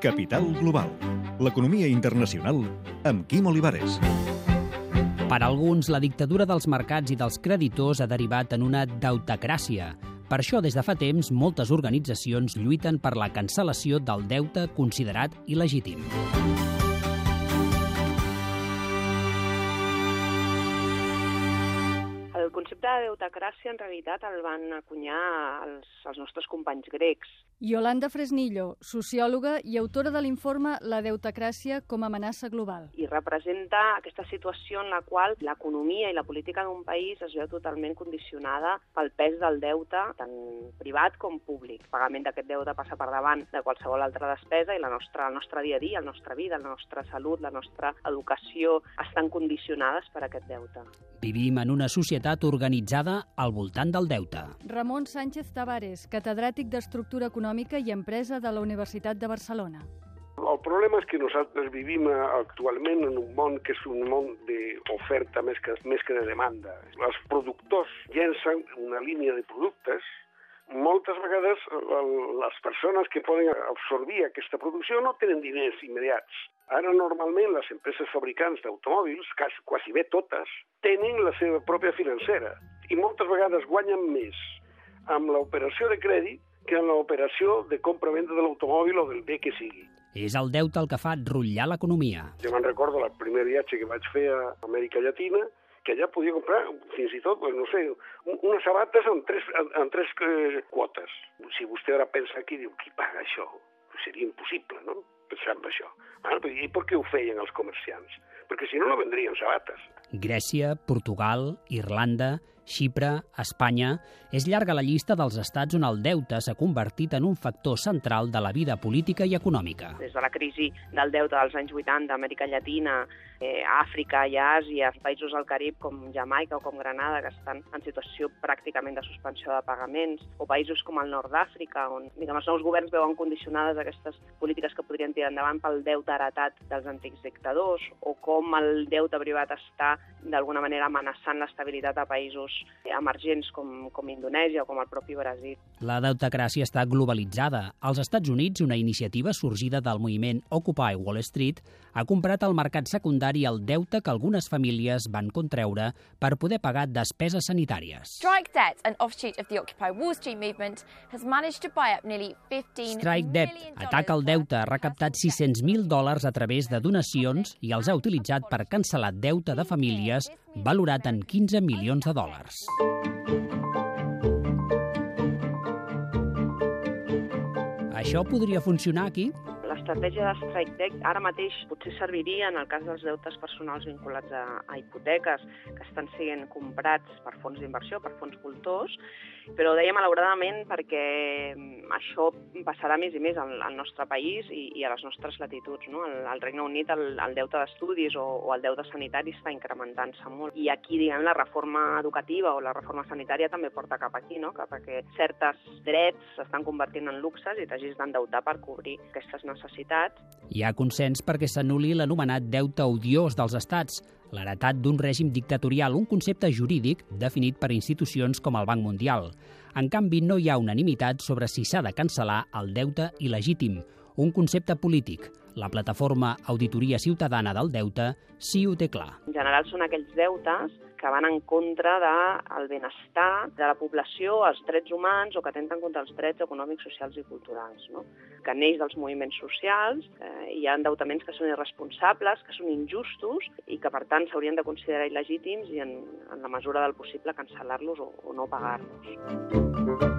Capital Global. L'economia internacional amb Quim Olivares. Per alguns, la dictadura dels mercats i dels creditors ha derivat en una deutacràcia. Per això, des de fa temps, moltes organitzacions lluiten per la cancel·lació del deute considerat il·legítim. El concepte de deutacràcia en realitat el van acunyar els, els nostres companys grecs. Yolanda Fresnillo, sociòloga i autora de l'informe La deutacràcia com a amenaça global. I representa aquesta situació en la qual l'economia i la política d'un país es veu totalment condicionada pel pes del deute, tant privat com públic. El pagament d'aquest deute passa per davant de qualsevol altra despesa i la nostra, el nostre dia a dia, la nostra vida, la nostra salut, la nostra educació estan condicionades per aquest deute. Vivim en una societat organitzada al voltant del deute. Ramon Sánchez Tavares, catedràtic d'Estructura Econòmica i Empresa de la Universitat de Barcelona. El problema és que nosaltres vivim eh, actualment en un món que és un món d'oferta més que, més que de demanda. Els productors llencen una línia de productes moltes vegades les persones que poden absorbir aquesta producció no tenen diners immediats. Ara, normalment, les empreses fabricants d'automòbils, quasi bé totes, tenen la seva pròpia financera i moltes vegades guanyen més amb l'operació de crèdit que en l'operació de compra-venda de l'automòbil o del bé que sigui. És el deute el que fa rotllar l'economia. Jo me'n recordo el primer viatge que vaig fer a Amèrica Llatina, que allà podia comprar fins i tot, no sé, unes sabates en tres, en tres eh, quotes. Si vostè ara pensa aquí, diu, qui paga això? Seria impossible, no?, pensar en això. Ah, I per què ho feien els comerciants? Perquè si no, no vendrien sabates. Grècia, Portugal, Irlanda, Xipre, Espanya... És llarga la llista dels estats on el deute s'ha convertit en un factor central de la vida política i econòmica. Des de la crisi del deute dels anys 80 a Amèrica Llatina, eh, Àfrica i Àsia, països del Carib com Jamaica o com Granada, que estan en situació pràcticament de suspensió de pagaments, o països com el nord d'Àfrica, on diguem, els nous governs veuen condicionades aquestes polítiques que podrien tirar endavant pel deute heretat dels antics dictadors, o com el deute privat està d'alguna manera amenaçant l'estabilitat a països emergents com, com Indonèsia o com el propi Brasil. La deutacràcia està globalitzada. Als Estats Units, una iniciativa sorgida del moviment Occupy Wall Street ha comprat al mercat secundari el deute que algunes famílies van contreure per poder pagar despeses sanitàries. Strike Debt, an offshoot of the Occupy Wall Street movement, has managed to buy up nearly 15 Strike Debt ataca el deute, ha recaptat 600.000 dòlars a través de donacions i els ha utilitzat per cancel·lar deute de famílies valorat en 15 milions de dòlars. Això podria funcionar aquí? L'estratègia de Strike Debt ara mateix potser serviria en el cas dels deutes personals vinculats a, a hipoteques que estan sent comprats per fons d'inversió, per fons voltors, però ho deia malauradament perquè mm, això passarà més i més al, al nostre país i, i a les nostres latituds. No? Al, al Regne Unit el, el deute d'estudis o, o el deute sanitari està incrementant-se molt. I aquí, diguem, la reforma educativa o la reforma sanitària també porta cap aquí, no? cap a que certes drets s'estan convertint en luxes i t'hagis d'endeutar per cobrir aquestes necessitats. Hi ha consens perquè s'anuli l'anomenat deute odiós dels estats, l'heretat d'un règim dictatorial, un concepte jurídic definit per institucions com el Banc Mundial. En canvi, no hi ha unanimitat sobre si s'ha de cancel·lar el deute il·legítim, un concepte polític. La plataforma Auditoria Ciutadana del Deute sí ho té clar. En general són aquells deutes que van en contra del de benestar de la població, els drets humans o que atenten contra els drets econòmics, socials i culturals, no? que neix dels moviments socials, eh, hi ha endeutaments que són irresponsables, que són injustos i que per tant s'haurien de considerar il·legítims i en, en la mesura del possible cancel·lar-los o, o no pagar-los.